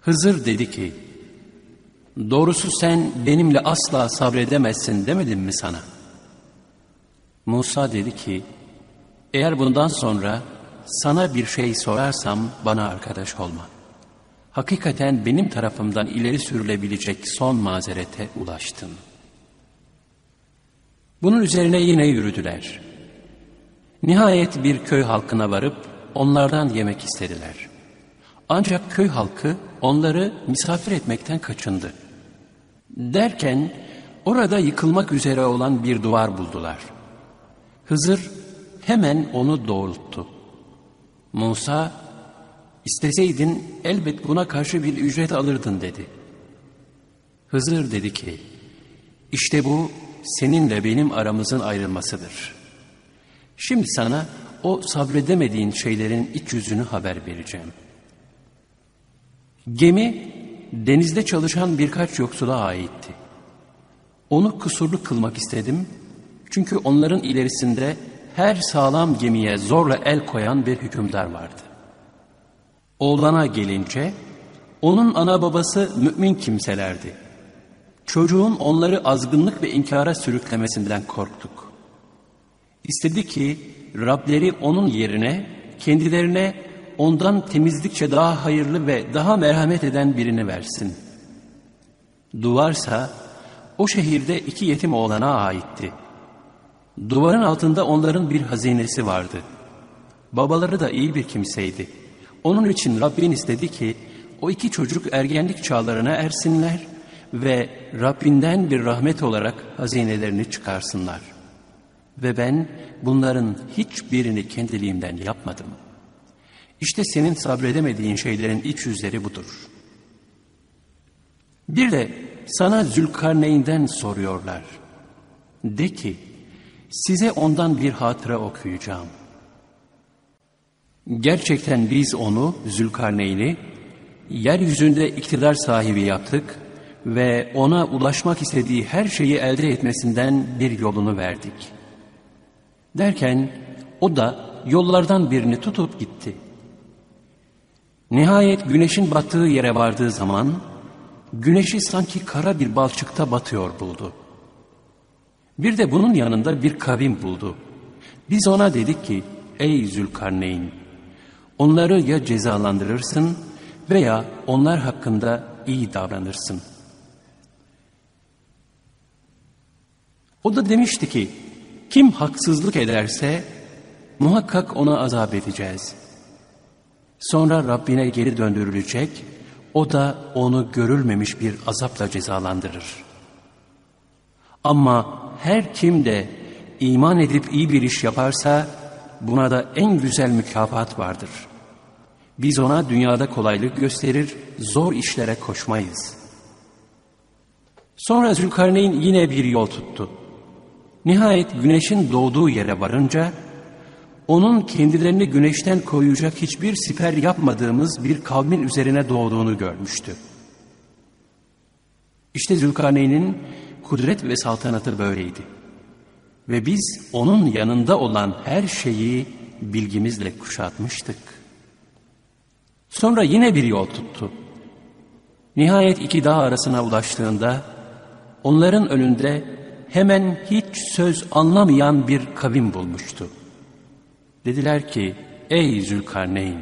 Hızır dedi ki, doğrusu sen benimle asla sabredemezsin demedim mi sana? Musa dedi ki, eğer bundan sonra sana bir şey sorarsam bana arkadaş olma. Hakikaten benim tarafımdan ileri sürülebilecek son mazerete ulaştım. Bunun üzerine yine yürüdüler. Nihayet bir köy halkına varıp onlardan yemek istediler. Ancak köy halkı onları misafir etmekten kaçındı. Derken orada yıkılmak üzere olan bir duvar buldular. Hızır hemen onu doğrulttu. Musa, isteseydin elbet buna karşı bir ücret alırdın dedi. Hızır dedi ki, işte bu seninle benim aramızın ayrılmasıdır. Şimdi sana o sabredemediğin şeylerin iç yüzünü haber vereceğim. Gemi denizde çalışan birkaç yoksula aitti. Onu kusurlu kılmak istedim çünkü onların ilerisinde her sağlam gemiye zorla el koyan bir hükümdar vardı. Oğlana gelince onun ana babası mümin kimselerdi. Çocuğun onları azgınlık ve inkara sürüklemesinden korktuk. İstedi ki Rableri onun yerine kendilerine ondan temizlikçe daha hayırlı ve daha merhamet eden birini versin. Duvarsa o şehirde iki yetim oğlana aitti. Duvarın altında onların bir hazinesi vardı. Babaları da iyi bir kimseydi. Onun için Rabbin istedi ki o iki çocuk ergenlik çağlarına ersinler ve Rabbinden bir rahmet olarak hazinelerini çıkarsınlar. Ve ben bunların hiçbirini kendiliğimden yapmadım. İşte senin sabredemediğin şeylerin iç yüzleri budur. Bir de sana Zülkarneyn'den soruyorlar. De ki, size ondan bir hatıra okuyacağım. Gerçekten biz onu, Zülkarneyn'i, yeryüzünde iktidar sahibi yaptık ve ona ulaşmak istediği her şeyi elde etmesinden bir yolunu verdik. Derken o da yollardan birini tutup gitti. Nihayet güneşin battığı yere vardığı zaman, güneşi sanki kara bir balçıkta batıyor buldu. Bir de bunun yanında bir kavim buldu. Biz ona dedik ki, ey Zülkarneyn, onları ya cezalandırırsın veya onlar hakkında iyi davranırsın. O da demişti ki, kim haksızlık ederse muhakkak ona azap edeceğiz. Sonra Rabbine geri döndürülecek, o da onu görülmemiş bir azapla cezalandırır. Ama her kim de iman edip iyi bir iş yaparsa buna da en güzel mükafat vardır. Biz ona dünyada kolaylık gösterir, zor işlere koşmayız. Sonra Zülkarneyn yine bir yol tuttu. Nihayet güneşin doğduğu yere varınca, onun kendilerini güneşten koyacak hiçbir siper yapmadığımız bir kavmin üzerine doğduğunu görmüştü. İşte Zülkarneyn'in kudret ve saltanatı böyleydi. Ve biz onun yanında olan her şeyi bilgimizle kuşatmıştık. Sonra yine bir yol tuttu. Nihayet iki dağ arasına ulaştığında onların önünde hemen hiç söz anlamayan bir kavim bulmuştu. Dediler ki ey Zülkarneyn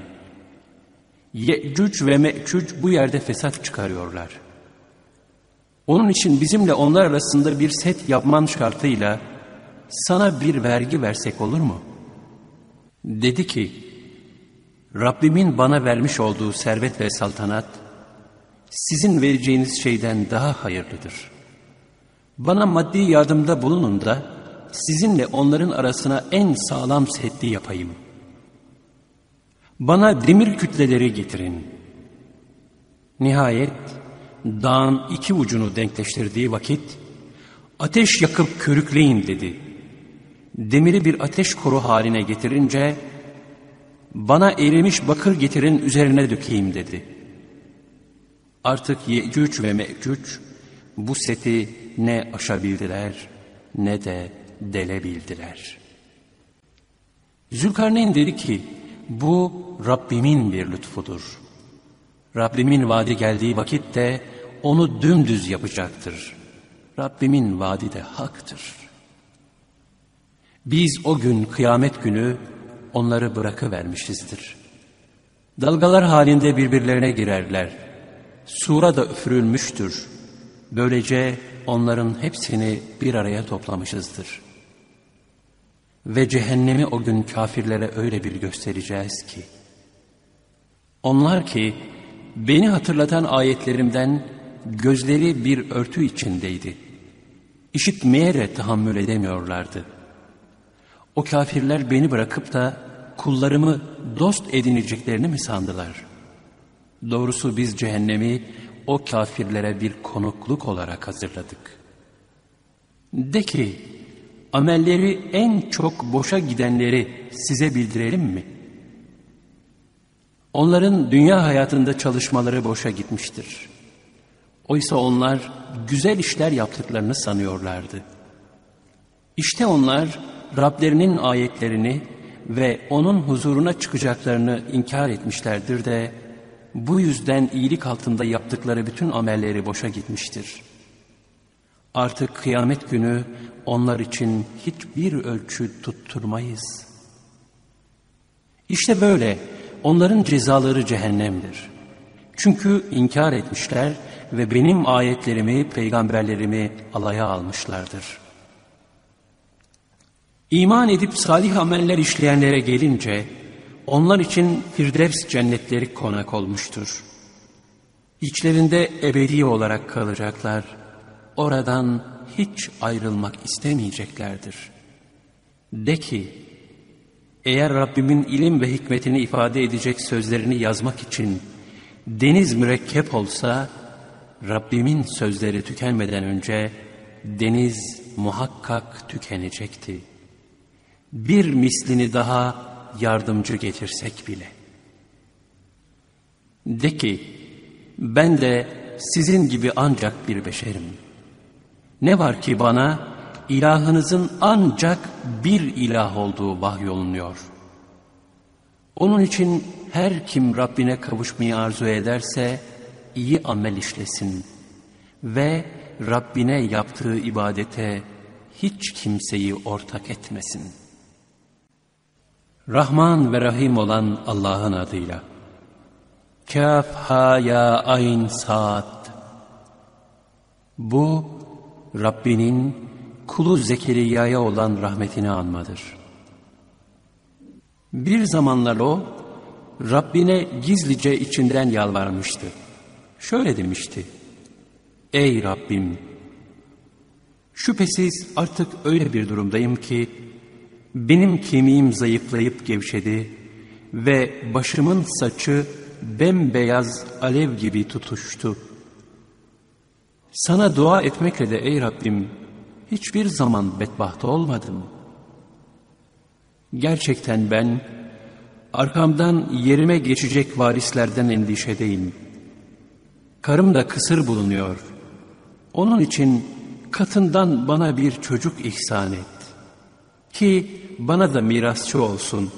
Ye'cüc ve Me'cüc bu yerde fesat çıkarıyorlar. Onun için bizimle onlar arasında bir set yapman şartıyla sana bir vergi versek olur mu? Dedi ki Rabbimin bana vermiş olduğu servet ve saltanat sizin vereceğiniz şeyden daha hayırlıdır. Bana maddi yardımda bulunun da sizinle onların arasına en sağlam setli yapayım. Bana demir kütleleri getirin. Nihayet dağın iki ucunu denkleştirdiği vakit ateş yakıp körükleyin dedi. Demiri bir ateş koru haline getirince bana erimiş bakır getirin üzerine dökeyim dedi. Artık Yecüc ve Mecüc bu seti ne aşabildiler ne de delebildiler. Zülkarneyn dedi ki bu Rabbimin bir lütfudur. Rabbimin vaadi geldiği vakitte onu dümdüz yapacaktır. Rabbimin vaadi de haktır. Biz o gün kıyamet günü onları bırakıvermişizdir. Dalgalar halinde birbirlerine girerler. Sura da üfürülmüştür. Böylece onların hepsini bir araya toplamışızdır. Ve cehennemi o gün kafirlere öyle bir göstereceğiz ki, onlar ki beni hatırlatan ayetlerimden gözleri bir örtü içindeydi. İşitmeye de tahammül edemiyorlardı. O kafirler beni bırakıp da kullarımı dost edineceklerini mi sandılar? Doğrusu biz cehennemi o kafirlere bir konukluk olarak hazırladık. De ki, amelleri en çok boşa gidenleri size bildirelim mi? Onların dünya hayatında çalışmaları boşa gitmiştir. Oysa onlar güzel işler yaptıklarını sanıyorlardı. İşte onlar Rablerinin ayetlerini ve onun huzuruna çıkacaklarını inkar etmişlerdir de bu yüzden iyilik altında yaptıkları bütün amelleri boşa gitmiştir. Artık kıyamet günü onlar için hiçbir ölçü tutturmayız. İşte böyle onların cezaları cehennemdir. Çünkü inkar etmişler ve benim ayetlerimi, peygamberlerimi alaya almışlardır. İman edip salih ameller işleyenlere gelince, onlar için Firdevs cennetleri konak olmuştur. İçlerinde ebedi olarak kalacaklar. Oradan hiç ayrılmak istemeyeceklerdir. De ki, eğer Rabbimin ilim ve hikmetini ifade edecek sözlerini yazmak için deniz mürekkep olsa, Rabbimin sözleri tükenmeden önce deniz muhakkak tükenecekti. Bir mislini daha yardımcı getirsek bile. De ki, ben de sizin gibi ancak bir beşerim. Ne var ki bana ilahınızın ancak bir ilah olduğu vahyolunuyor. Onun için her kim Rabbine kavuşmayı arzu ederse iyi amel işlesin ve Rabbine yaptığı ibadete hiç kimseyi ortak etmesin. Rahman ve Rahim olan Allah'ın adıyla. Kaf ha ya ayn saat. Bu Rabbinin kulu Zekeriya'ya olan rahmetini anmadır. Bir zamanlar o, Rabbine gizlice içinden yalvarmıştı. Şöyle demişti, Ey Rabbim! Şüphesiz artık öyle bir durumdayım ki, benim kemiğim zayıflayıp gevşedi ve başımın saçı bembeyaz alev gibi tutuştu. Sana dua etmekle de ey Rabbim, hiçbir zaman bedbaht olmadım. Gerçekten ben arkamdan yerime geçecek varislerden endişedeyim. Karım da kısır bulunuyor. Onun için katından bana bir çocuk ihsan et. Ki bana da mirasçı olsun.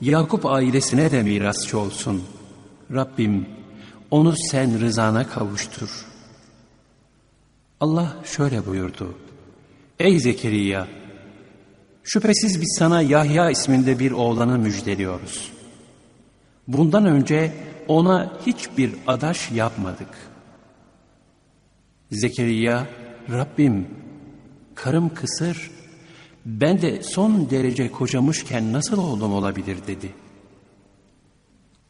Yakup ailesine de mirasçı olsun. Rabbim onu sen rızana kavuştur. Allah şöyle buyurdu. Ey Zekeriya! Şüphesiz biz sana Yahya isminde bir oğlanı müjdeliyoruz. Bundan önce ona hiçbir adaş yapmadık. Zekeriya, Rabbim, karım kısır, ben de son derece kocamışken nasıl oğlum olabilir dedi.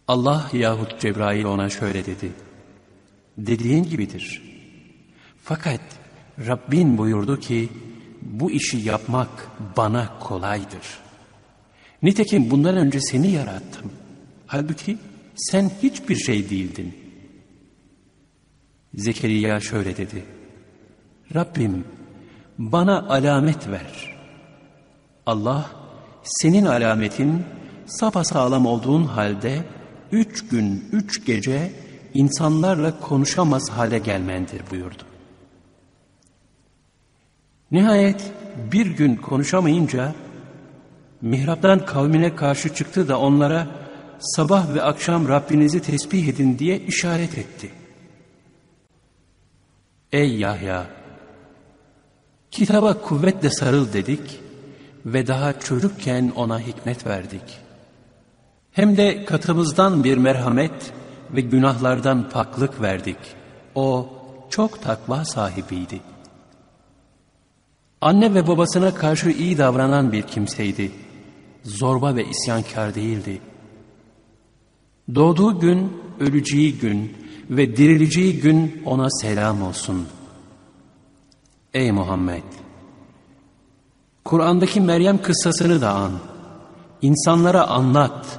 Allah yahut Cebrail ona şöyle dedi. Dediğin gibidir. Fakat Rabbin buyurdu ki, bu işi yapmak bana kolaydır. Nitekim bundan önce seni yarattım. Halbuki sen hiçbir şey değildin. Zekeriya şöyle dedi. Rabbim bana alamet ver. Allah senin alametin sapasağlam olduğun halde üç gün üç gece insanlarla konuşamaz hale gelmendir buyurdu. Nihayet bir gün konuşamayınca mihraptan kavmine karşı çıktı da onlara sabah ve akşam Rabbinizi tesbih edin diye işaret etti. Ey Yahya! Kitaba kuvvetle sarıl dedik ve daha çocukken ona hikmet verdik. Hem de katımızdan bir merhamet ve günahlardan paklık verdik. O çok takva sahibiydi. Anne ve babasına karşı iyi davranan bir kimseydi. Zorba ve isyankar değildi. Doğduğu gün, öleceği gün ve dirileceği gün ona selam olsun. Ey Muhammed! Kur'an'daki Meryem kıssasını da an. İnsanlara anlat.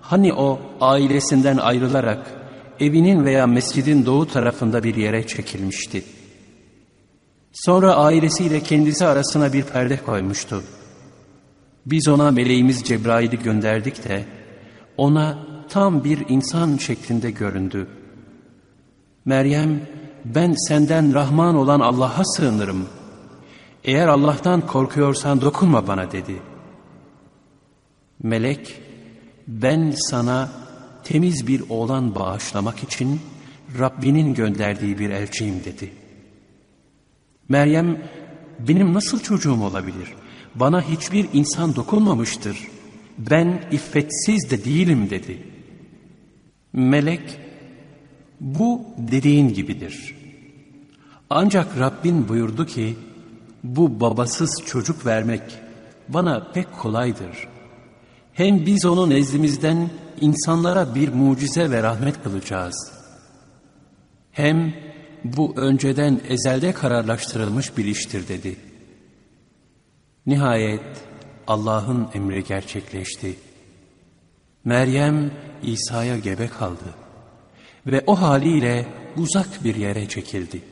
Hani o ailesinden ayrılarak evinin veya mescidin doğu tarafında bir yere çekilmişti. Sonra ailesiyle kendisi arasına bir perde koymuştu. Biz ona meleğimiz Cebrail'i gönderdik de ona tam bir insan şeklinde göründü. Meryem ben senden Rahman olan Allah'a sığınırım. Eğer Allah'tan korkuyorsan dokunma bana dedi. Melek ben sana temiz bir oğlan bağışlamak için Rabbinin gönderdiği bir elçiyim dedi. Meryem benim nasıl çocuğum olabilir? Bana hiçbir insan dokunmamıştır. Ben iffetsiz de değilim dedi. Melek bu dediğin gibidir. Ancak Rabbin buyurdu ki bu babasız çocuk vermek bana pek kolaydır. Hem biz onu nezdimizden insanlara bir mucize ve rahmet kılacağız. Hem bu önceden ezelde kararlaştırılmış bir iştir dedi. Nihayet Allah'ın emri gerçekleşti. Meryem İsa'ya gebe kaldı ve o haliyle uzak bir yere çekildi.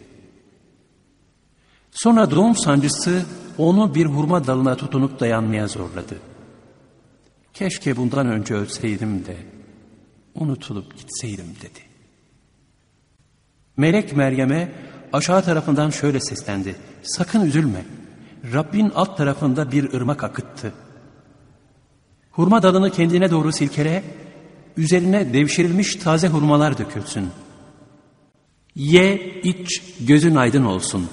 Sonra doğum sancısı onu bir hurma dalına tutunup dayanmaya zorladı. Keşke bundan önce ölseydim de unutulup gitseydim dedi. Melek Meryem'e aşağı tarafından şöyle seslendi. Sakın üzülme. Rabbin alt tarafında bir ırmak akıttı. Hurma dalını kendine doğru silkele, üzerine devşirilmiş taze hurmalar dökülsün. Ye, iç, gözün aydın olsun.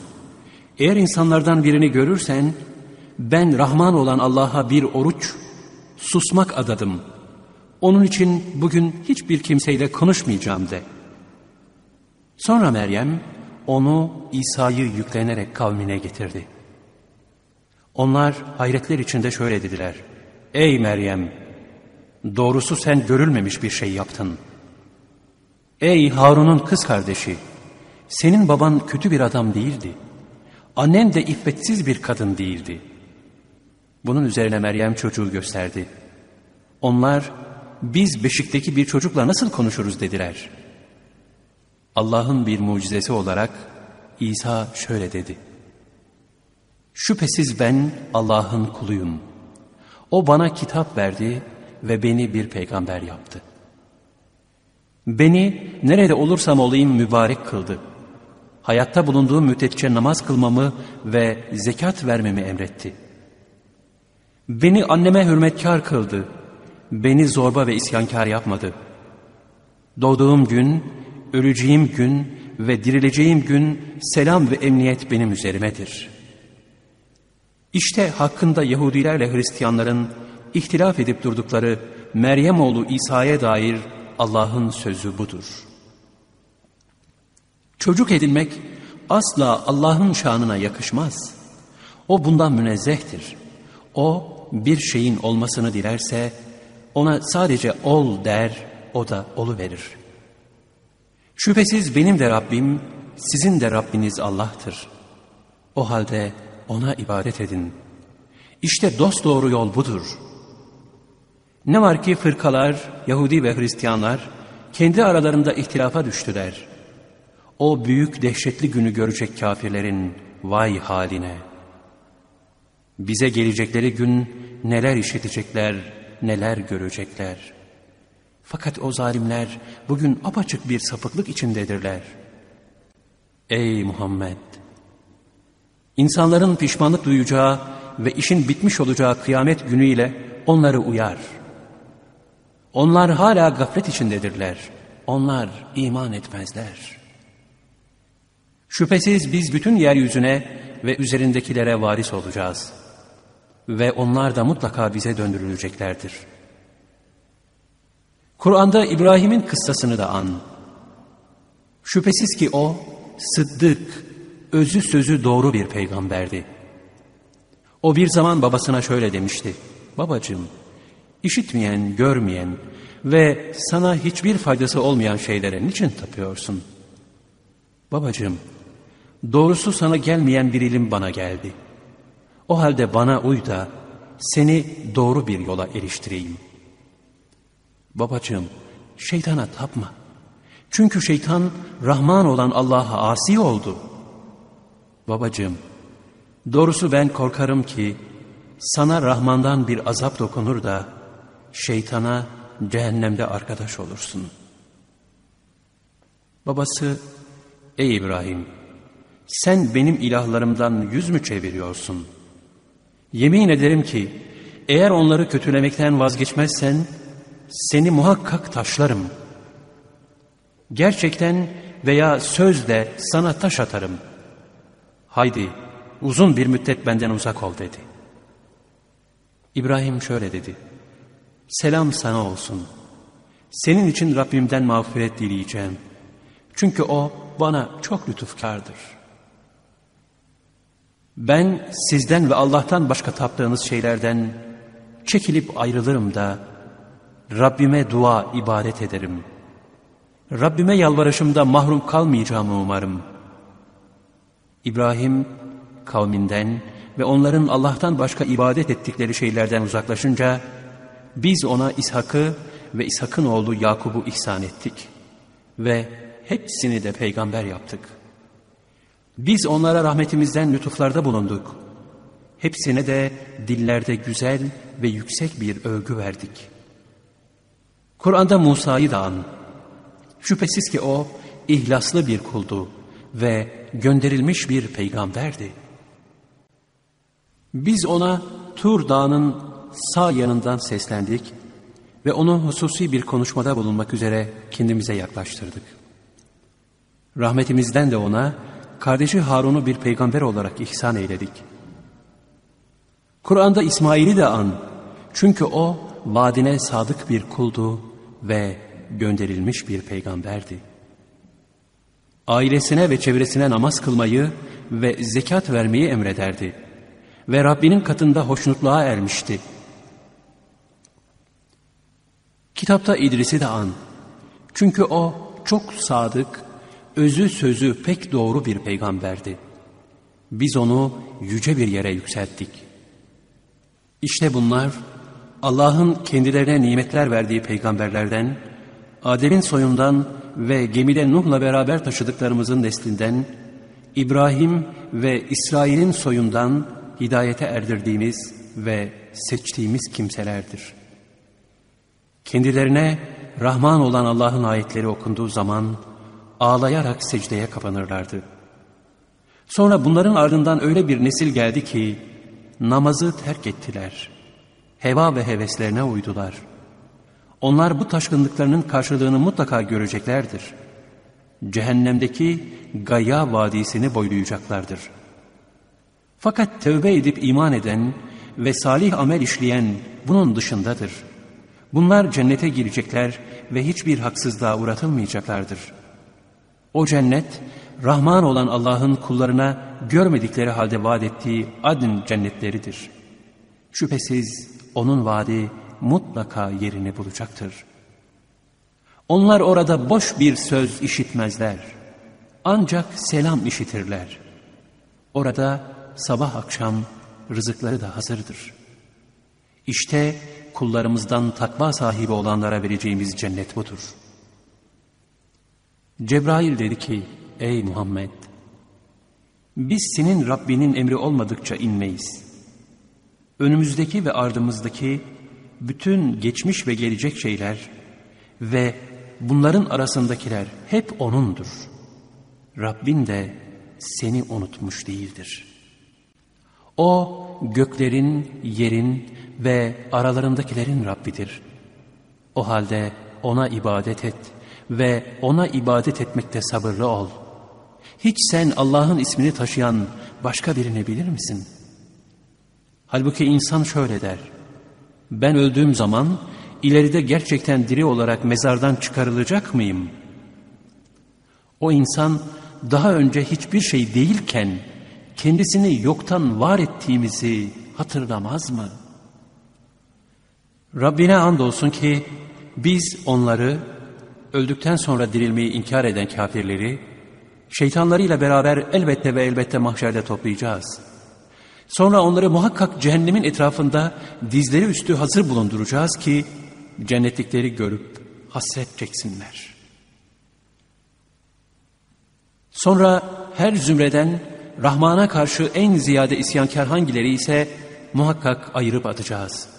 Eğer insanlardan birini görürsen, ben Rahman olan Allah'a bir oruç, susmak adadım. Onun için bugün hiçbir kimseyle konuşmayacağım de.'' Sonra Meryem onu İsa'yı yüklenerek kavmine getirdi. Onlar hayretler içinde şöyle dediler. Ey Meryem! Doğrusu sen görülmemiş bir şey yaptın. Ey Harun'un kız kardeşi! Senin baban kötü bir adam değildi. Annen de iffetsiz bir kadın değildi. Bunun üzerine Meryem çocuğu gösterdi. Onlar biz beşikteki bir çocukla nasıl konuşuruz dediler.'' Allah'ın bir mucizesi olarak İsa şöyle dedi. Şüphesiz ben Allah'ın kuluyum. O bana kitap verdi ve beni bir peygamber yaptı. Beni nerede olursam olayım mübarek kıldı. Hayatta bulunduğum müddetçe namaz kılmamı ve zekat vermemi emretti. Beni anneme hürmetkar kıldı. Beni zorba ve isyankar yapmadı. Doğduğum gün öleceğim gün ve dirileceğim gün selam ve emniyet benim üzerimedir. İşte hakkında Yahudilerle Hristiyanların ihtilaf edip durdukları Meryem oğlu İsa'ya dair Allah'ın sözü budur. Çocuk edinmek asla Allah'ın şanına yakışmaz. O bundan münezzehtir. O bir şeyin olmasını dilerse ona sadece ol der, o da olu verir. Şüphesiz benim de Rabbim, sizin de Rabbiniz Allah'tır. O halde ona ibadet edin. İşte dost doğru yol budur. Ne var ki fırkalar, Yahudi ve Hristiyanlar kendi aralarında ihtilafa düştüler. O büyük dehşetli günü görecek kafirlerin vay haline. Bize gelecekleri gün neler işitecekler, neler görecekler.'' Fakat o zalimler bugün apaçık bir sapıklık içindedirler. Ey Muhammed! İnsanların pişmanlık duyacağı ve işin bitmiş olacağı kıyamet günüyle onları uyar. Onlar hala gaflet içindedirler. Onlar iman etmezler. Şüphesiz biz bütün yeryüzüne ve üzerindekilere varis olacağız. Ve onlar da mutlaka bize döndürüleceklerdir. Kur'an'da İbrahim'in kıssasını da an. Şüphesiz ki o, sıddık, özü sözü doğru bir peygamberdi. O bir zaman babasına şöyle demişti. Babacığım, işitmeyen, görmeyen ve sana hiçbir faydası olmayan şeylere niçin tapıyorsun? Babacığım, doğrusu sana gelmeyen bir ilim bana geldi. O halde bana uy da seni doğru bir yola eriştireyim. Babacığım, şeytana tapma. Çünkü şeytan Rahman olan Allah'a asi oldu. Babacığım, doğrusu ben korkarım ki sana Rahman'dan bir azap dokunur da şeytana cehennemde arkadaş olursun. Babası, ey İbrahim, sen benim ilahlarımdan yüz mü çeviriyorsun? Yemin ederim ki eğer onları kötülemekten vazgeçmezsen seni muhakkak taşlarım. Gerçekten veya sözle sana taş atarım. Haydi uzun bir müddet benden uzak ol dedi. İbrahim şöyle dedi. Selam sana olsun. Senin için Rabbimden mağfiret dileyeceğim. Çünkü o bana çok lütufkardır. Ben sizden ve Allah'tan başka taptığınız şeylerden çekilip ayrılırım da Rabbime dua ibadet ederim. Rabbime yalvarışımda mahrum kalmayacağımı umarım. İbrahim kavminden ve onların Allah'tan başka ibadet ettikleri şeylerden uzaklaşınca biz ona İshak'ı ve İshak'ın oğlu Yakub'u ihsan ettik ve hepsini de peygamber yaptık. Biz onlara rahmetimizden lütuflarda bulunduk. Hepsine de dillerde güzel ve yüksek bir övgü verdik. Kur'an'da Musa'yı da an. Şüphesiz ki o ihlaslı bir kuldu ve gönderilmiş bir peygamberdi. Biz ona Tur Dağı'nın sağ yanından seslendik ve onu hususi bir konuşmada bulunmak üzere kendimize yaklaştırdık. Rahmetimizden de ona kardeşi Harun'u bir peygamber olarak ihsan eyledik. Kur'an'da İsmail'i de an. Çünkü o vaadine sadık bir kuldu ve gönderilmiş bir peygamberdi. Ailesine ve çevresine namaz kılmayı ve zekat vermeyi emrederdi. Ve Rabbinin katında hoşnutluğa ermişti. Kitapta İdris'i de an. Çünkü o çok sadık, özü sözü pek doğru bir peygamberdi. Biz onu yüce bir yere yükselttik. İşte bunlar Allah'ın kendilerine nimetler verdiği peygamberlerden, Adem'in soyundan ve gemide Nuh'la beraber taşıdıklarımızın neslinden, İbrahim ve İsrail'in soyundan hidayete erdirdiğimiz ve seçtiğimiz kimselerdir. Kendilerine Rahman olan Allah'ın ayetleri okunduğu zaman ağlayarak secdeye kapanırlardı. Sonra bunların ardından öyle bir nesil geldi ki namazı terk ettiler. Heva ve heveslerine uydular. Onlar bu taşkınlıklarının karşılığını mutlaka göreceklerdir. Cehennemdeki Gaya Vadisi'ni boylayacaklardır. Fakat tövbe edip iman eden ve salih amel işleyen bunun dışındadır. Bunlar cennete girecekler ve hiçbir haksızlığa uğratılmayacaklardır. O cennet, Rahman olan Allah'ın kullarına görmedikleri halde vaat ettiği adın cennetleridir. Şüphesiz onun vaadi mutlaka yerini bulacaktır. Onlar orada boş bir söz işitmezler. Ancak selam işitirler. Orada sabah akşam rızıkları da hazırdır. İşte kullarımızdan takva sahibi olanlara vereceğimiz cennet budur. Cebrail dedi ki, ey Muhammed, biz senin Rabbinin emri olmadıkça inmeyiz. Önümüzdeki ve ardımızdaki bütün geçmiş ve gelecek şeyler ve bunların arasındakiler hep O'nundur. Rabbin de seni unutmuş değildir. O göklerin, yerin ve aralarındakilerin Rabbidir. O halde ona ibadet et ve ona ibadet etmekte sabırlı ol. Hiç sen Allah'ın ismini taşıyan başka birini bilir misin? Halbuki insan şöyle der. Ben öldüğüm zaman ileride gerçekten diri olarak mezardan çıkarılacak mıyım? O insan daha önce hiçbir şey değilken kendisini yoktan var ettiğimizi hatırlamaz mı? Rabbine andolsun ki biz onları öldükten sonra dirilmeyi inkar eden kafirleri şeytanlarıyla beraber elbette ve elbette mahşerde toplayacağız. Sonra onları muhakkak cehennemin etrafında dizleri üstü hazır bulunduracağız ki cennetlikleri görüp hasret çeksinler. Sonra her zümreden Rahman'a karşı en ziyade isyankar hangileri ise muhakkak ayırıp atacağız.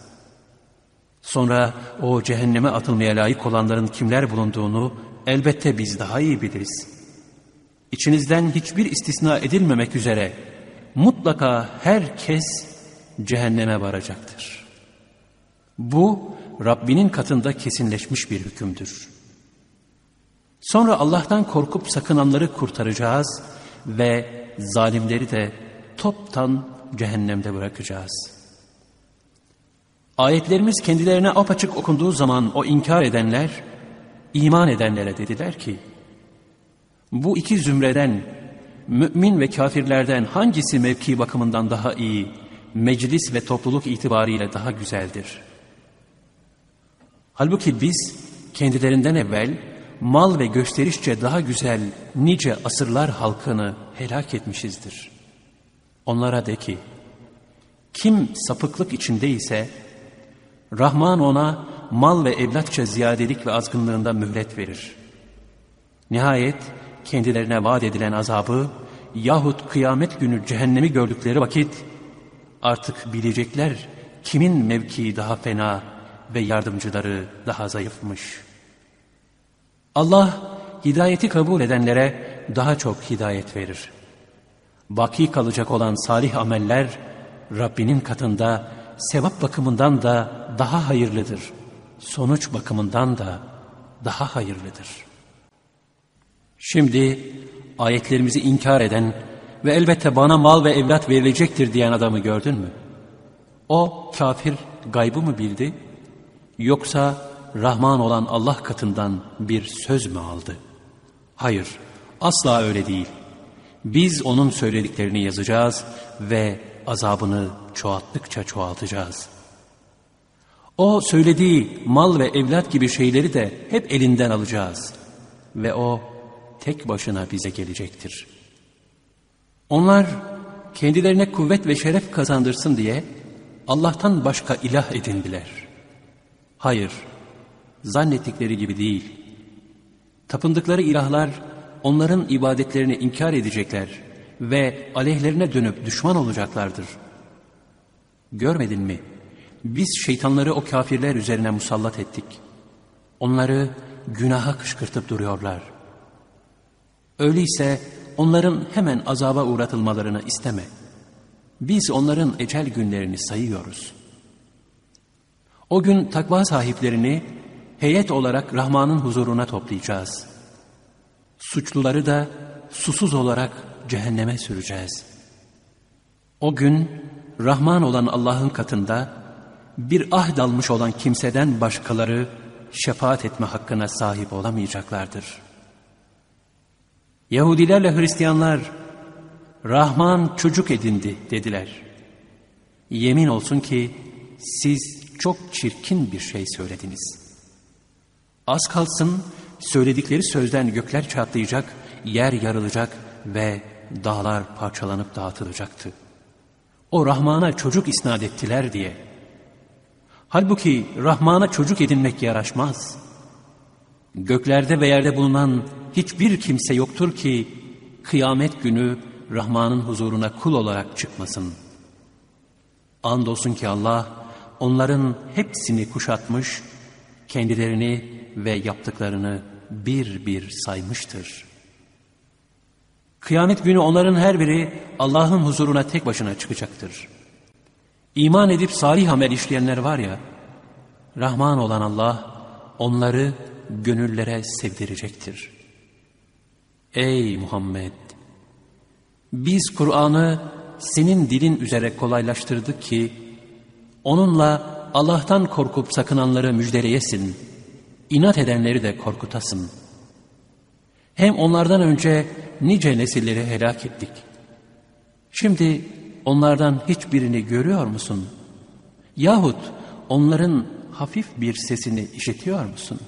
Sonra o cehenneme atılmaya layık olanların kimler bulunduğunu elbette biz daha iyi biliriz. İçinizden hiçbir istisna edilmemek üzere mutlaka herkes cehenneme varacaktır. Bu Rabbinin katında kesinleşmiş bir hükümdür. Sonra Allah'tan korkup sakınanları kurtaracağız ve zalimleri de toptan cehennemde bırakacağız. Ayetlerimiz kendilerine apaçık okunduğu zaman o inkar edenler, iman edenlere dediler ki, bu iki zümreden, mümin ve kafirlerden hangisi mevki bakımından daha iyi, meclis ve topluluk itibariyle daha güzeldir? Halbuki biz kendilerinden evvel mal ve gösterişçe daha güzel nice asırlar halkını helak etmişizdir. Onlara de ki, kim sapıklık içindeyse, Rahman ona mal ve evlatça ziyadelik ve azgınlığında mühlet verir. Nihayet kendilerine vaat edilen azabı yahut kıyamet günü cehennemi gördükleri vakit artık bilecekler kimin mevkii daha fena ve yardımcıları daha zayıfmış.'' Allah hidayeti kabul edenlere daha çok hidayet verir. Baki kalacak olan salih ameller Rabbinin katında sevap bakımından da daha hayırlıdır. Sonuç bakımından da daha hayırlıdır. Şimdi ayetlerimizi inkar eden ve elbette bana mal ve evlat verilecektir diyen adamı gördün mü? O kafir gaybı mı bildi? Yoksa Rahman olan Allah katından bir söz mü aldı? Hayır, asla öyle değil. Biz onun söylediklerini yazacağız ve azabını çoğalttıkça çoğaltacağız. O söylediği mal ve evlat gibi şeyleri de hep elinden alacağız. Ve o tek başına bize gelecektir. Onlar kendilerine kuvvet ve şeref kazandırsın diye Allah'tan başka ilah edindiler. Hayır, zannettikleri gibi değil. Tapındıkları ilahlar onların ibadetlerini inkar edecekler ve aleyhlerine dönüp düşman olacaklardır. Görmedin mi? Biz şeytanları o kafirler üzerine musallat ettik. Onları günaha kışkırtıp duruyorlar. Öyleyse onların hemen azaba uğratılmalarını isteme. Biz onların ecel günlerini sayıyoruz. O gün takva sahiplerini heyet olarak Rahman'ın huzuruna toplayacağız. Suçluları da susuz olarak cehenneme süreceğiz. O gün Rahman olan Allah'ın katında bir ahd almış olan kimseden başkaları şefaat etme hakkına sahip olamayacaklardır. Yahudilerle Hristiyanlar Rahman çocuk edindi dediler. Yemin olsun ki siz çok çirkin bir şey söylediniz.'' Az kalsın söyledikleri sözden gökler çatlayacak, yer yarılacak ve dağlar parçalanıp dağıtılacaktı. O Rahman'a çocuk isnat ettiler diye. Halbuki Rahman'a çocuk edinmek yaraşmaz. Göklerde ve yerde bulunan hiçbir kimse yoktur ki kıyamet günü Rahman'ın huzuruna kul olarak çıkmasın. Andolsun ki Allah onların hepsini kuşatmış, kendilerini ve yaptıklarını bir bir saymıştır. Kıyamet günü onların her biri Allah'ın huzuruna tek başına çıkacaktır. İman edip salih amel işleyenler var ya, Rahman olan Allah onları gönüllere sevdirecektir. Ey Muhammed! Biz Kur'an'ı senin dilin üzere kolaylaştırdık ki, onunla Allah'tan korkup sakınanları müjdeleyesin, inat edenleri de korkutasın. Hem onlardan önce nice nesilleri helak ettik. Şimdi onlardan hiçbirini görüyor musun? Yahut onların hafif bir sesini işitiyor musun?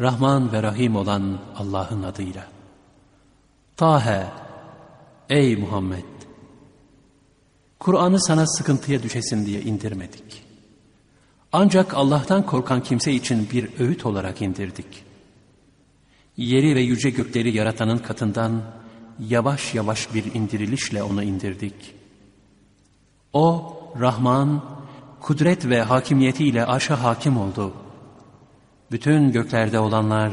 Rahman ve Rahim olan Allah'ın adıyla. Tahe, ey Muhammed! Kur'an'ı sana sıkıntıya düşesin diye indirmedik. Ancak Allah'tan korkan kimse için bir öğüt olarak indirdik. Yeri ve yüce gökleri yaratanın katından yavaş yavaş bir indirilişle onu indirdik. O, Rahman, kudret ve hakimiyetiyle arşa hakim oldu. Bütün göklerde olanlar,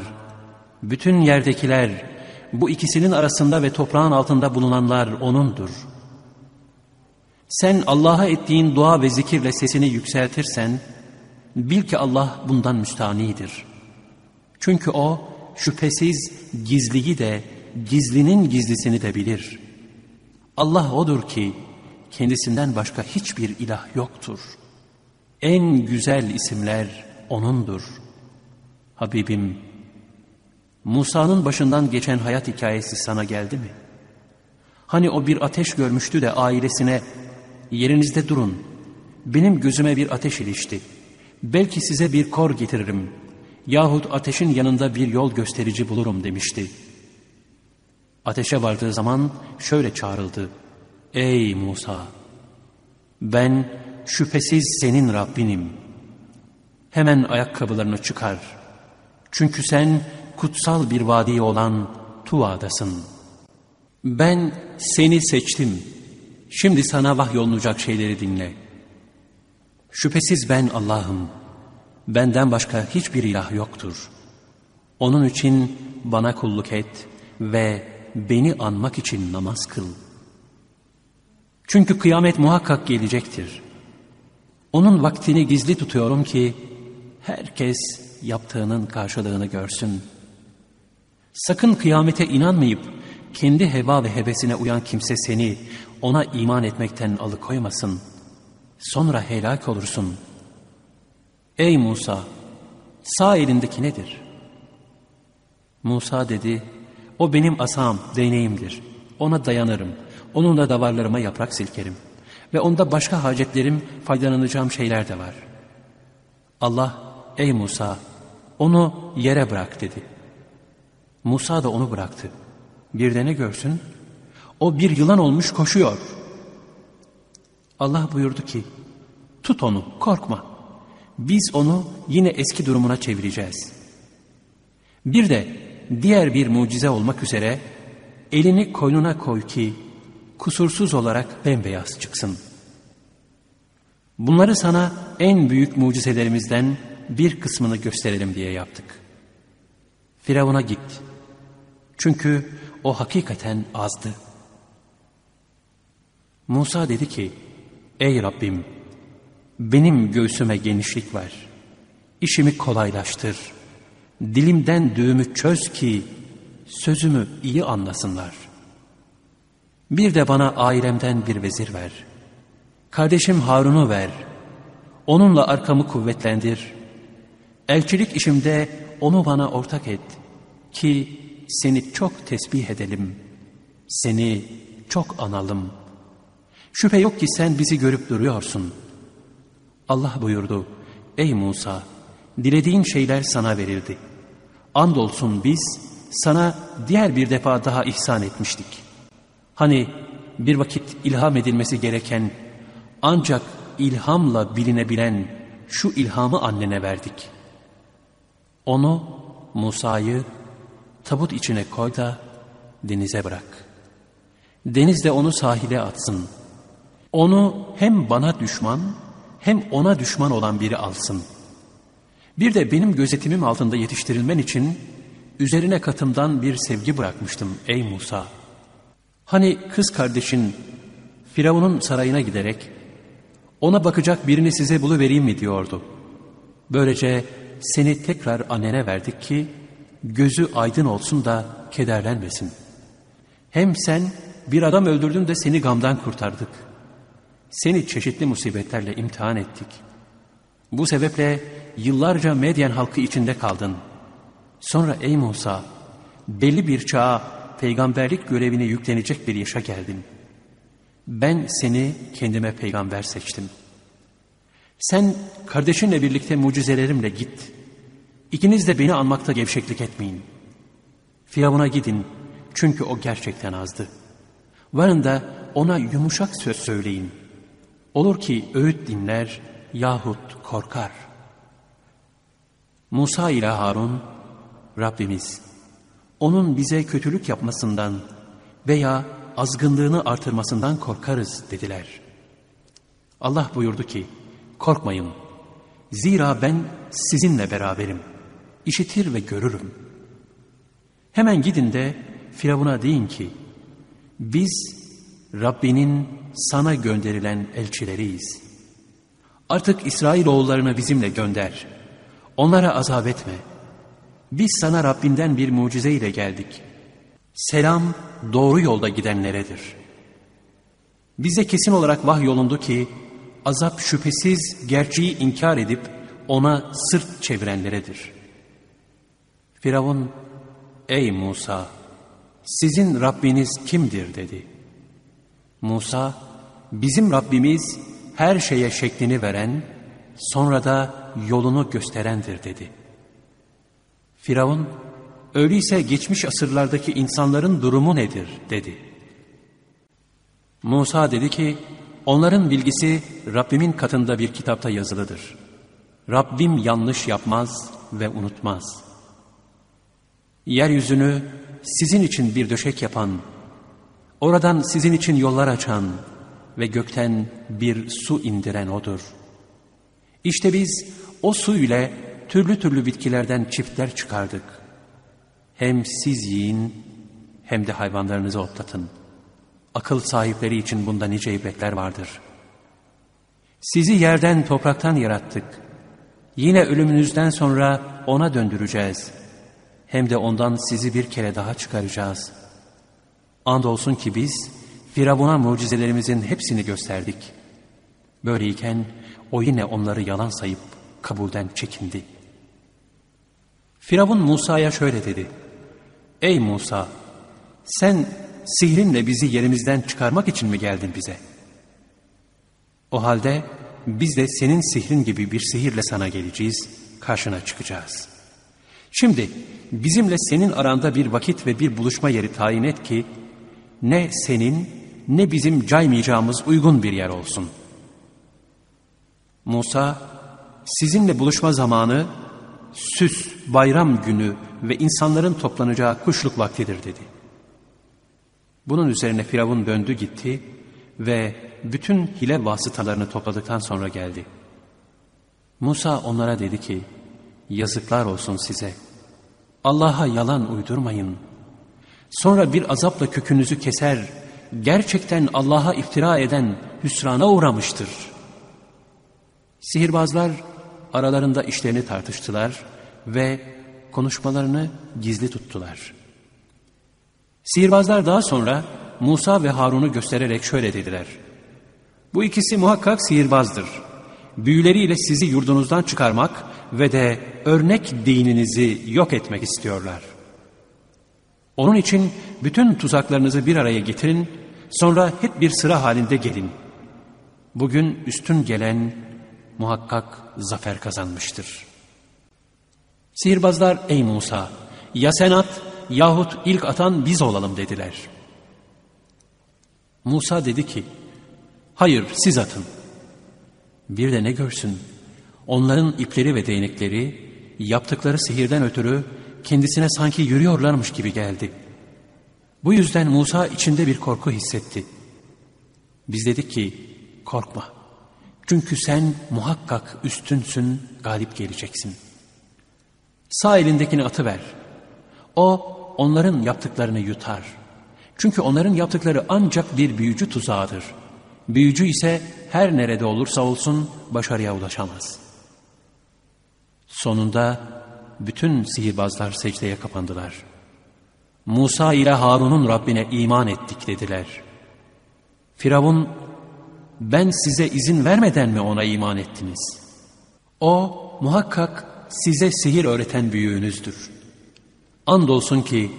bütün yerdekiler, bu ikisinin arasında ve toprağın altında bulunanlar O'nundur. Sen Allah'a ettiğin dua ve zikirle sesini yükseltirsen, bil ki Allah bundan müstanidir. Çünkü O, şüphesiz gizliyi de, gizlinin gizlisini de bilir. Allah O'dur ki, kendisinden başka hiçbir ilah yoktur. En güzel isimler O'nundur. Habibim, Musa'nın başından geçen hayat hikayesi sana geldi mi? Hani o bir ateş görmüştü de ailesine, yerinizde durun, benim gözüme bir ateş ilişti. Belki size bir kor getiririm yahut ateşin yanında bir yol gösterici bulurum demişti. Ateşe vardığı zaman şöyle çağrıldı. Ey Musa! Ben şüphesiz senin Rabbinim. Hemen ayakkabılarını çıkar. Çünkü sen kutsal bir vadi olan Tuva'dasın. Ben seni seçtim. Şimdi sana vahyolunacak şeyleri dinle. Şüphesiz ben Allah'ım. Benden başka hiçbir ilah yoktur. Onun için bana kulluk et ve beni anmak için namaz kıl. Çünkü kıyamet muhakkak gelecektir. Onun vaktini gizli tutuyorum ki herkes yaptığının karşılığını görsün. Sakın kıyamete inanmayıp kendi heva ve hevesine uyan kimse seni ona iman etmekten alıkoymasın. Sonra helak olursun.'' Ey Musa! Sağ elindeki nedir? Musa dedi, o benim asam, değneğimdir. Ona dayanırım. Onunla davarlarıma yaprak silkerim. Ve onda başka hacetlerim, faydalanacağım şeyler de var. Allah, ey Musa, onu yere bırak dedi. Musa da onu bıraktı. Bir de ne görsün? O bir yılan olmuş koşuyor. Allah buyurdu ki, tut onu, korkma. Biz onu yine eski durumuna çevireceğiz. Bir de diğer bir mucize olmak üzere elini koynuna koy ki kusursuz olarak bembeyaz çıksın. Bunları sana en büyük mucizelerimizden bir kısmını gösterelim diye yaptık. Firavun'a git. Çünkü o hakikaten azdı. Musa dedi ki, Ey Rabbim! Benim göğsüme genişlik ver. İşimi kolaylaştır. Dilimden düğümü çöz ki sözümü iyi anlasınlar. Bir de bana ailemden bir vezir ver. Kardeşim Harun'u ver. Onunla arkamı kuvvetlendir. Elçilik işimde onu bana ortak et. Ki seni çok tesbih edelim. Seni çok analım. Şüphe yok ki sen bizi görüp duruyorsun.'' Allah buyurdu, ey Musa, dilediğin şeyler sana verildi. Andolsun biz sana diğer bir defa daha ihsan etmiştik. Hani bir vakit ilham edilmesi gereken ancak ilhamla bilinebilen şu ilhamı annene verdik. Onu, Musa'yı tabut içine koy da denize bırak. Deniz de onu sahile atsın. Onu hem bana düşman hem ona düşman olan biri alsın. Bir de benim gözetimim altında yetiştirilmen için üzerine katımdan bir sevgi bırakmıştım ey Musa. Hani kız kardeşin Firavun'un sarayına giderek ona bakacak birini size buluvereyim mi diyordu. Böylece seni tekrar annene verdik ki gözü aydın olsun da kederlenmesin. Hem sen bir adam öldürdün de seni gamdan kurtardık. Seni çeşitli musibetlerle imtihan ettik. Bu sebeple yıllarca Medyen halkı içinde kaldın. Sonra ey Musa, belli bir çağa peygamberlik görevini yüklenecek bir yaşa geldin. Ben seni kendime peygamber seçtim. Sen kardeşinle birlikte mucizelerimle git. İkiniz de beni anmakta gevşeklik etmeyin. Firavun'a gidin çünkü o gerçekten azdı. Varın da ona yumuşak söz söyleyin. Olur ki öğüt dinler yahut korkar. Musa ile Harun, Rabbimiz, onun bize kötülük yapmasından veya azgınlığını artırmasından korkarız dediler. Allah buyurdu ki, korkmayın. Zira ben sizinle beraberim. İşitir ve görürüm. Hemen gidin de Firavun'a deyin ki, biz Rabbinin sana gönderilen elçileriyiz. Artık İsrailoğullarını bizimle gönder. Onlara azap etme. Biz sana Rabbinden bir mucize ile geldik. Selam doğru yolda gidenleredir. Bize kesin olarak vahyolundu ki, azap şüphesiz gerçeği inkar edip ona sırt çevirenleredir. Firavun, ey Musa, sizin Rabbiniz kimdir dedi. Musa, bizim Rabbimiz her şeye şeklini veren, sonra da yolunu gösterendir dedi. Firavun, öyleyse geçmiş asırlardaki insanların durumu nedir dedi. Musa dedi ki, onların bilgisi Rabbimin katında bir kitapta yazılıdır. Rabbim yanlış yapmaz ve unutmaz. Yeryüzünü sizin için bir döşek yapan, oradan sizin için yollar açan ve gökten bir su indiren O'dur. İşte biz o su ile türlü türlü bitkilerden çiftler çıkardık. Hem siz yiyin hem de hayvanlarınızı otlatın. Akıl sahipleri için bunda nice ibretler vardır. Sizi yerden topraktan yarattık. Yine ölümünüzden sonra ona döndüreceğiz. Hem de ondan sizi bir kere daha çıkaracağız. Andolsun ki biz Firavun'a mucizelerimizin hepsini gösterdik. Böyleyken o yine onları yalan sayıp kabulden çekindi. Firavun Musa'ya şöyle dedi. Ey Musa! Sen sihrinle bizi yerimizden çıkarmak için mi geldin bize? O halde biz de senin sihrin gibi bir sihirle sana geleceğiz, karşına çıkacağız. Şimdi bizimle senin aranda bir vakit ve bir buluşma yeri tayin et ki, ne senin ne bizim caymayacağımız uygun bir yer olsun. Musa, sizinle buluşma zamanı süs, bayram günü ve insanların toplanacağı kuşluk vaktidir dedi. Bunun üzerine Firavun döndü gitti ve bütün hile vasıtalarını topladıktan sonra geldi. Musa onlara dedi ki, yazıklar olsun size. Allah'a yalan uydurmayın. Sonra bir azapla kökünüzü keser, gerçekten Allah'a iftira eden hüsrana uğramıştır. Sihirbazlar aralarında işlerini tartıştılar ve konuşmalarını gizli tuttular. Sihirbazlar daha sonra Musa ve Harun'u göstererek şöyle dediler. Bu ikisi muhakkak sihirbazdır. Büyüleriyle sizi yurdunuzdan çıkarmak ve de örnek dininizi yok etmek istiyorlar. Onun için bütün tuzaklarınızı bir araya getirin, sonra hep bir sıra halinde gelin. Bugün üstün gelen muhakkak zafer kazanmıştır. Sihirbazlar ey Musa ya sen at yahut ilk atan biz olalım dediler. Musa dedi ki hayır siz atın. Bir de ne görsün onların ipleri ve değnekleri yaptıkları sihirden ötürü kendisine sanki yürüyorlarmış gibi geldi. Bu yüzden Musa içinde bir korku hissetti. Biz dedik ki korkma. Çünkü sen muhakkak üstünsün, galip geleceksin. Sağ elindekini atıver. O onların yaptıklarını yutar. Çünkü onların yaptıkları ancak bir büyücü tuzağıdır. Büyücü ise her nerede olursa olsun başarıya ulaşamaz. Sonunda bütün sihirbazlar secdeye kapandılar. Musa ile Harun'un Rabbine iman ettik dediler. Firavun, ben size izin vermeden mi ona iman ettiniz? O muhakkak size sihir öğreten büyüğünüzdür. Andolsun ki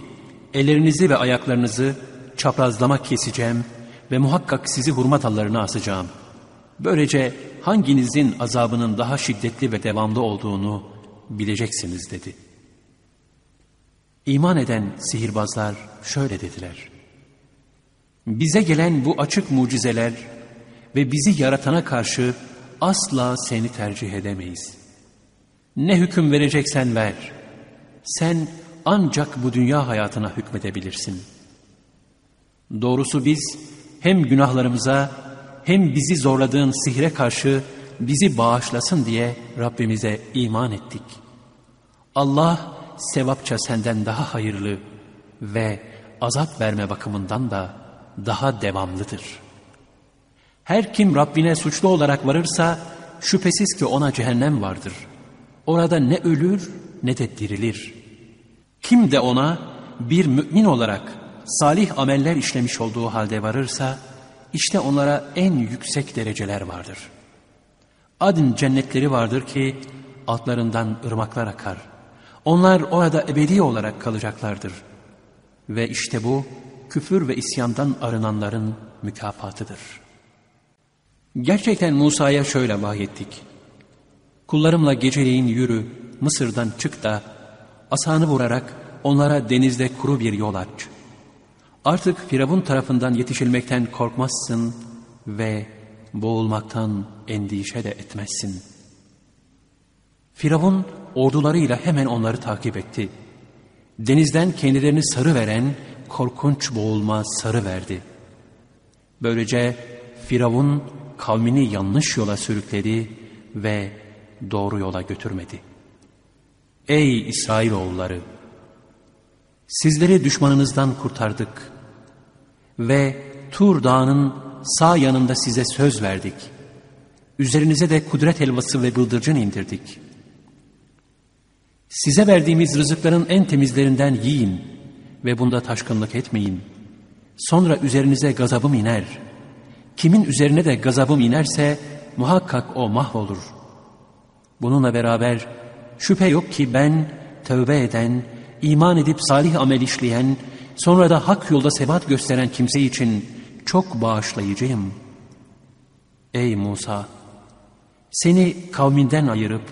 ellerinizi ve ayaklarınızı çaprazlama keseceğim ve muhakkak sizi hurma dallarına asacağım. Böylece hanginizin azabının daha şiddetli ve devamlı olduğunu bileceksiniz dedi. İman eden sihirbazlar şöyle dediler. Bize gelen bu açık mucizeler ve bizi yaratana karşı asla seni tercih edemeyiz. Ne hüküm vereceksen ver. Sen ancak bu dünya hayatına hükmedebilirsin. Doğrusu biz hem günahlarımıza hem bizi zorladığın sihre karşı bizi bağışlasın diye Rabbimize iman ettik. Allah sevapça senden daha hayırlı ve azap verme bakımından da daha devamlıdır. Her kim Rabbine suçlu olarak varırsa şüphesiz ki ona cehennem vardır. Orada ne ölür ne de dirilir. Kim de ona bir mümin olarak salih ameller işlemiş olduğu halde varırsa işte onlara en yüksek dereceler vardır. Adın cennetleri vardır ki altlarından ırmaklar akar. Onlar orada ebedi olarak kalacaklardır. Ve işte bu küfür ve isyandan arınanların mükafatıdır. Gerçekten Musa'ya şöyle vahyettik. Kullarımla geceleyin yürü, Mısır'dan çık da asanı vurarak onlara denizde kuru bir yol aç. Artık Firavun tarafından yetişilmekten korkmazsın ve boğulmaktan endişe de etmezsin. Firavun ordularıyla hemen onları takip etti. Denizden kendilerini sarı veren korkunç boğulma sarı verdi. Böylece Firavun kavmini yanlış yola sürükledi ve doğru yola götürmedi. Ey İsrailoğulları! Sizleri düşmanınızdan kurtardık ve Tur Dağı'nın sağ yanında size söz verdik. Üzerinize de kudret helvası ve bıldırcın indirdik. Size verdiğimiz rızıkların en temizlerinden yiyin ve bunda taşkınlık etmeyin. Sonra üzerinize gazabım iner. Kimin üzerine de gazabım inerse muhakkak o mahvolur. Bununla beraber şüphe yok ki ben tövbe eden, iman edip salih amel işleyen, sonra da hak yolda sebat gösteren kimse için çok bağışlayıcıyım. Ey Musa! Seni kavminden ayırıp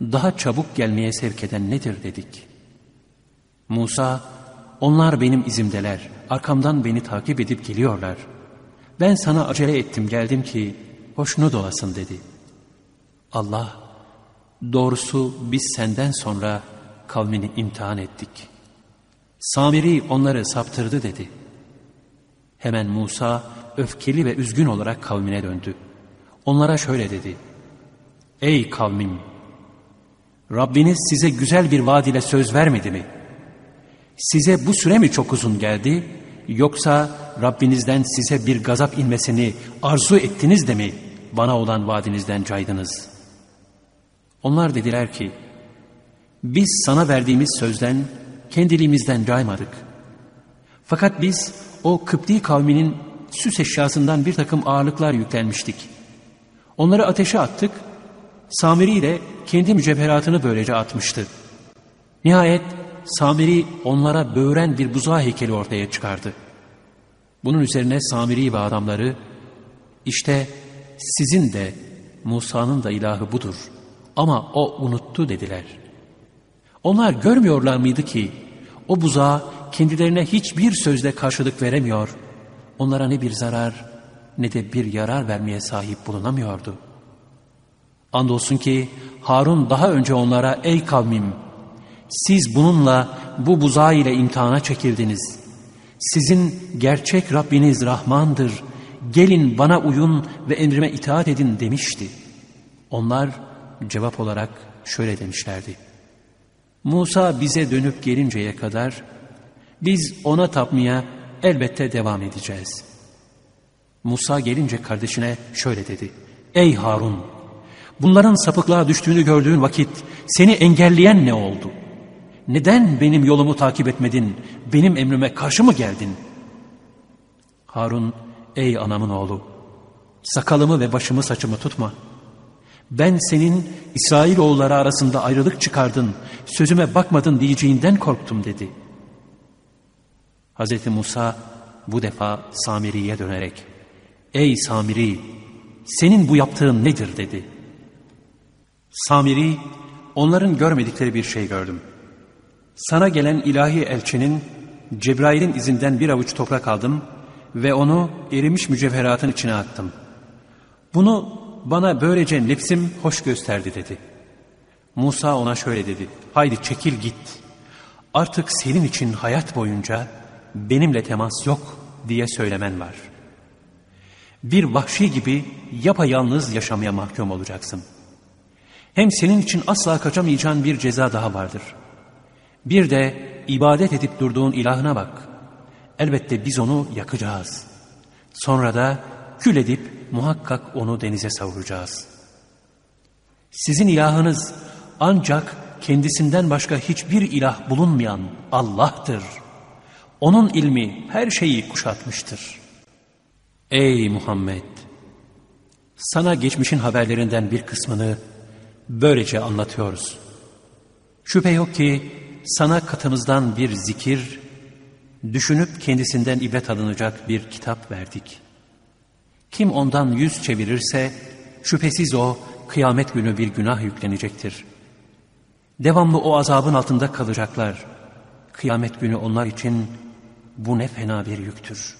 daha çabuk gelmeye sevk eden nedir dedik. Musa, onlar benim izimdeler, arkamdan beni takip edip geliyorlar. Ben sana acele ettim geldim ki hoşnut olasın dedi. Allah, doğrusu biz senden sonra kavmini imtihan ettik. Samiri onları saptırdı dedi. Hemen Musa öfkeli ve üzgün olarak kavmine döndü. Onlara şöyle dedi. Ey kavmim! Rabbiniz size güzel bir vaad ile söz vermedi mi? Size bu süre mi çok uzun geldi? Yoksa Rabbinizden size bir gazap inmesini arzu ettiniz de mi bana olan vaadinizden caydınız? Onlar dediler ki, biz sana verdiğimiz sözden kendiliğimizden caymadık. Fakat biz o Kıpti kavminin süs eşyasından bir takım ağırlıklar yüklenmiştik. Onları ateşe attık, Samiri ile kendi mücevheratını böylece atmıştı. Nihayet Samiri onlara böğren bir buzağı heykeli ortaya çıkardı. Bunun üzerine Samiri ve adamları, işte sizin de Musa'nın da ilahı budur ama o unuttu dediler. Onlar görmüyorlar mıydı ki o buzağa kendilerine hiçbir sözle karşılık veremiyor, onlara ne bir zarar ne de bir yarar vermeye sahip bulunamıyordu. Andolsun ki Harun daha önce onlara ey kavmim siz bununla bu buzağı ile imtihana çekildiniz. Sizin gerçek Rabbiniz Rahmandır. Gelin bana uyun ve emrime itaat edin demişti. Onlar cevap olarak şöyle demişlerdi. Musa bize dönüp gelinceye kadar biz ona tapmaya elbette devam edeceğiz. Musa gelince kardeşine şöyle dedi. Ey Harun! Bunların sapıklığa düştüğünü gördüğün vakit seni engelleyen ne oldu? Neden benim yolumu takip etmedin? Benim emrime karşı mı geldin? Harun, ey anamın oğlu, sakalımı ve başımı saçımı tutma. Ben senin İsrailoğulları arasında ayrılık çıkardın, sözüme bakmadın diyeceğinden korktum dedi. Hz. Musa bu defa Samiri'ye dönerek, ey Samiri, senin bu yaptığın nedir dedi. Samiri, onların görmedikleri bir şey gördüm. Sana gelen ilahi elçinin Cebrail'in izinden bir avuç toprak aldım ve onu erimiş mücevheratın içine attım. Bunu bana böylece nefsim hoş gösterdi dedi. Musa ona şöyle dedi. Haydi çekil git. Artık senin için hayat boyunca benimle temas yok diye söylemen var. Bir vahşi gibi yapayalnız yaşamaya mahkum olacaksın. Hem senin için asla kaçamayacağın bir ceza daha vardır. Bir de ibadet edip durduğun ilahına bak. Elbette biz onu yakacağız. Sonra da kül edip muhakkak onu denize savuracağız. Sizin ilahınız ancak kendisinden başka hiçbir ilah bulunmayan Allah'tır. Onun ilmi her şeyi kuşatmıştır. Ey Muhammed! Sana geçmişin haberlerinden bir kısmını böylece anlatıyoruz. Şüphe yok ki sana katımızdan bir zikir, düşünüp kendisinden ibret alınacak bir kitap verdik. Kim ondan yüz çevirirse şüphesiz o kıyamet günü bir günah yüklenecektir. Devamlı o azabın altında kalacaklar. Kıyamet günü onlar için bu ne fena bir yüktür.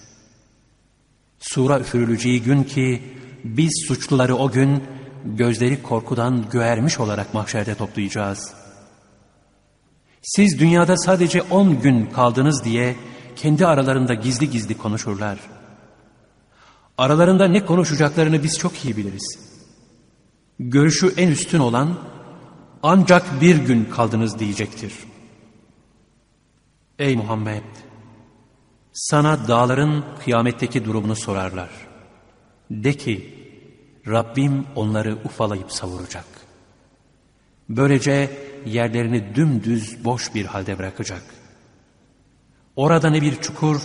Sura üfürüleceği gün ki biz suçluları o gün gözleri korkudan göğermiş olarak mahşerde toplayacağız. Siz dünyada sadece on gün kaldınız diye kendi aralarında gizli gizli konuşurlar. Aralarında ne konuşacaklarını biz çok iyi biliriz. Görüşü en üstün olan ancak bir gün kaldınız diyecektir. Ey Muhammed! Sana dağların kıyametteki durumunu sorarlar. De ki, Rabbim onları ufalayıp savuracak. Böylece yerlerini dümdüz boş bir halde bırakacak. Orada ne bir çukur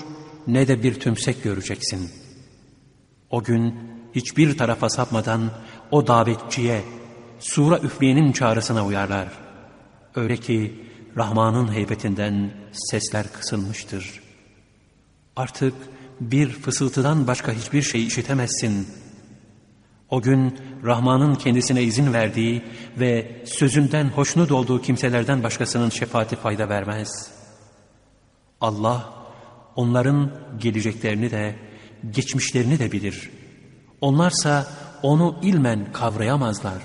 ne de bir tümsek göreceksin. O gün hiçbir tarafa sapmadan o davetçiye, sura üfleyenin çağrısına uyarlar. Öyle ki Rahman'ın heybetinden sesler kısılmıştır. Artık bir fısıltıdan başka hiçbir şey işitemezsin. O gün Rahman'ın kendisine izin verdiği ve sözünden hoşnut olduğu kimselerden başkasının şefaati fayda vermez. Allah onların geleceklerini de geçmişlerini de bilir. Onlarsa onu ilmen kavrayamazlar.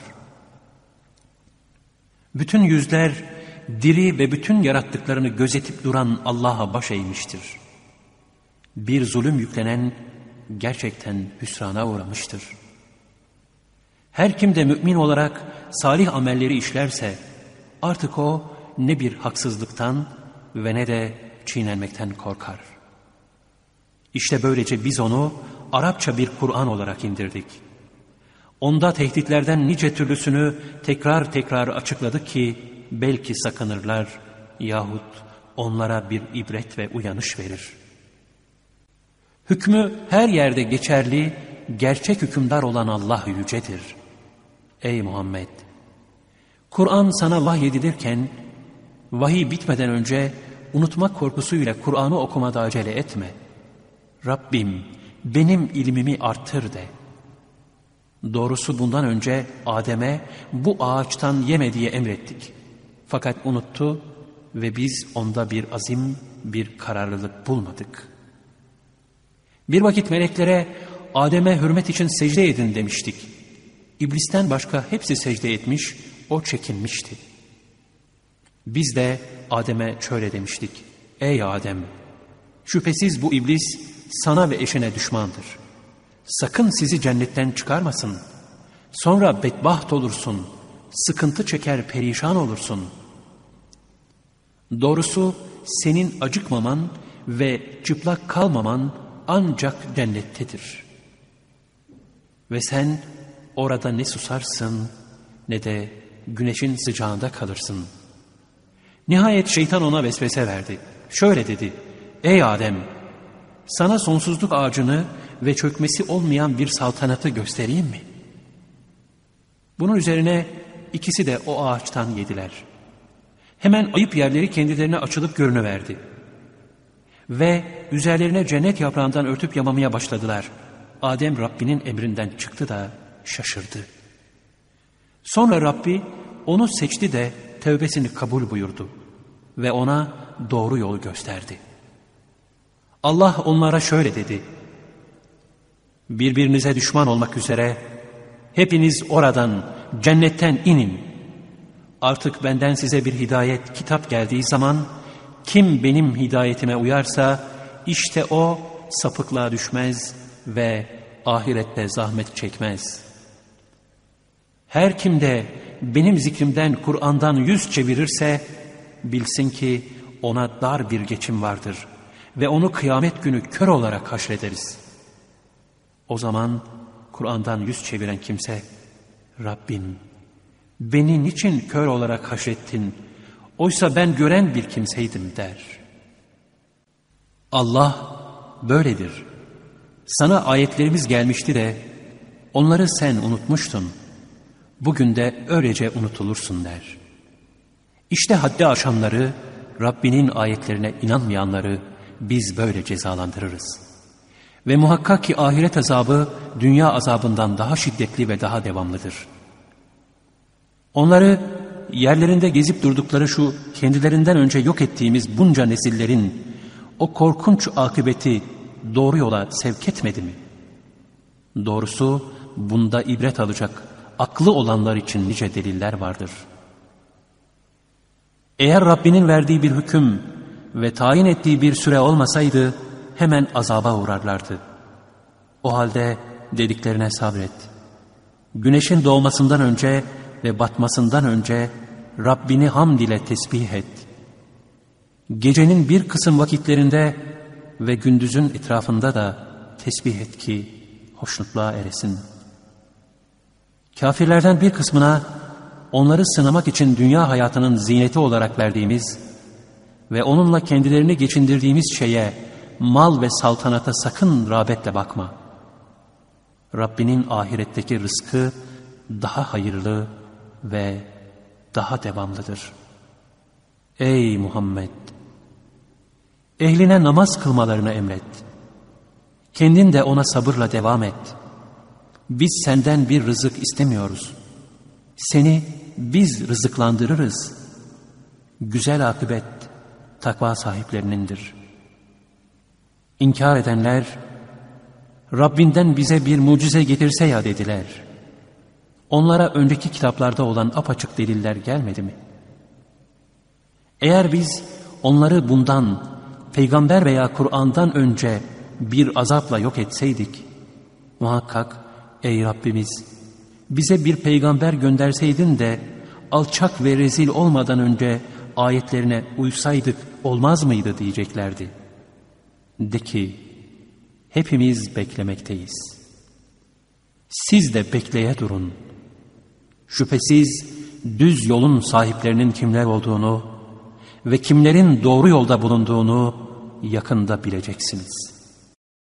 Bütün yüzler diri ve bütün yarattıklarını gözetip duran Allah'a baş eğmiştir. Bir zulüm yüklenen gerçekten hüsrana uğramıştır. Her kim de mümin olarak salih amelleri işlerse artık o ne bir haksızlıktan ve ne de çiğnenmekten korkar. İşte böylece biz onu Arapça bir Kur'an olarak indirdik. Onda tehditlerden nice türlüsünü tekrar tekrar açıkladık ki belki sakınırlar yahut onlara bir ibret ve uyanış verir. Hükmü her yerde geçerli, gerçek hükümdar olan Allah yücedir. Ey Muhammed! Kur'an sana vahyedilirken, vahiy bitmeden önce unutmak korkusuyla Kur'an'ı okumada acele etme. Rabbim benim ilmimi arttır de. Doğrusu bundan önce Adem'e bu ağaçtan yeme diye emrettik. Fakat unuttu ve biz onda bir azim, bir kararlılık bulmadık. Bir vakit meleklere Adem'e hürmet için secde edin demiştik. İblisten başka hepsi secde etmiş, o çekinmişti. Biz de Adem'e şöyle demiştik. Ey Adem! Şüphesiz bu iblis sana ve eşine düşmandır. Sakın sizi cennetten çıkarmasın. Sonra bedbaht olursun, sıkıntı çeker perişan olursun. Doğrusu senin acıkmaman ve çıplak kalmaman ancak cennettedir. Ve sen orada ne susarsın ne de güneşin sıcağında kalırsın. Nihayet şeytan ona vesvese verdi. Şöyle dedi, ey Adem, sana sonsuzluk ağacını ve çökmesi olmayan bir saltanatı göstereyim mi? Bunun üzerine ikisi de o ağaçtan yediler. Hemen ayıp yerleri kendilerine açılıp görünüverdi. Ve üzerlerine cennet yaprağından örtüp yamamaya başladılar. Adem Rabbinin emrinden çıktı da şaşırdı. Sonra Rabbi onu seçti de tövbesini kabul buyurdu ve ona doğru yolu gösterdi. Allah onlara şöyle dedi. Birbirinize düşman olmak üzere hepiniz oradan cennetten inin. Artık benden size bir hidayet kitap geldiği zaman kim benim hidayetime uyarsa işte o sapıklığa düşmez ve ahirette zahmet çekmez. Her kim de benim zikrimden Kur'an'dan yüz çevirirse bilsin ki ona dar bir geçim vardır ve onu kıyamet günü kör olarak haşrederiz. O zaman Kur'an'dan yüz çeviren kimse Rabbim beni niçin kör olarak haşrettin oysa ben gören bir kimseydim der. Allah böyledir. Sana ayetlerimiz gelmişti de onları sen unutmuştun. Bugün de öylece unutulursun der. İşte haddi aşanları, Rabbinin ayetlerine inanmayanları biz böyle cezalandırırız. Ve muhakkak ki ahiret azabı dünya azabından daha şiddetli ve daha devamlıdır. Onları yerlerinde gezip durdukları şu kendilerinden önce yok ettiğimiz bunca nesillerin o korkunç akıbeti doğru yola sevk etmedi mi? Doğrusu bunda ibret alacak aklı olanlar için nice deliller vardır. Eğer Rabbinin verdiği bir hüküm ve tayin ettiği bir süre olmasaydı hemen azaba uğrarlardı. O halde dediklerine sabret. Güneşin doğmasından önce ve batmasından önce Rabbini hamd ile tesbih et. Gecenin bir kısım vakitlerinde ve gündüzün etrafında da tesbih et ki hoşnutluğa eresin. Kafirlerden bir kısmına onları sınamak için dünya hayatının zineti olarak verdiğimiz ve onunla kendilerini geçindirdiğimiz şeye, mal ve saltanata sakın rağbetle bakma. Rabbinin ahiretteki rızkı daha hayırlı ve daha devamlıdır. Ey Muhammed! Ehline namaz kılmalarını emret. Kendin de ona sabırla devam et. Biz senden bir rızık istemiyoruz. Seni biz rızıklandırırız. Güzel akıbet takva sahiplerinindir. İnkar edenler, Rabbinden bize bir mucize getirse ya dediler. Onlara önceki kitaplarda olan apaçık deliller gelmedi mi? Eğer biz onları bundan, peygamber veya Kur'an'dan önce bir azapla yok etseydik, muhakkak ey Rabbimiz bize bir peygamber gönderseydin de alçak ve rezil olmadan önce ayetlerine uysaydık olmaz mıydı diyeceklerdi. De ki hepimiz beklemekteyiz. Siz de bekleye durun. Şüphesiz düz yolun sahiplerinin kimler olduğunu ve kimlerin doğru yolda bulunduğunu yakında bileceksiniz.''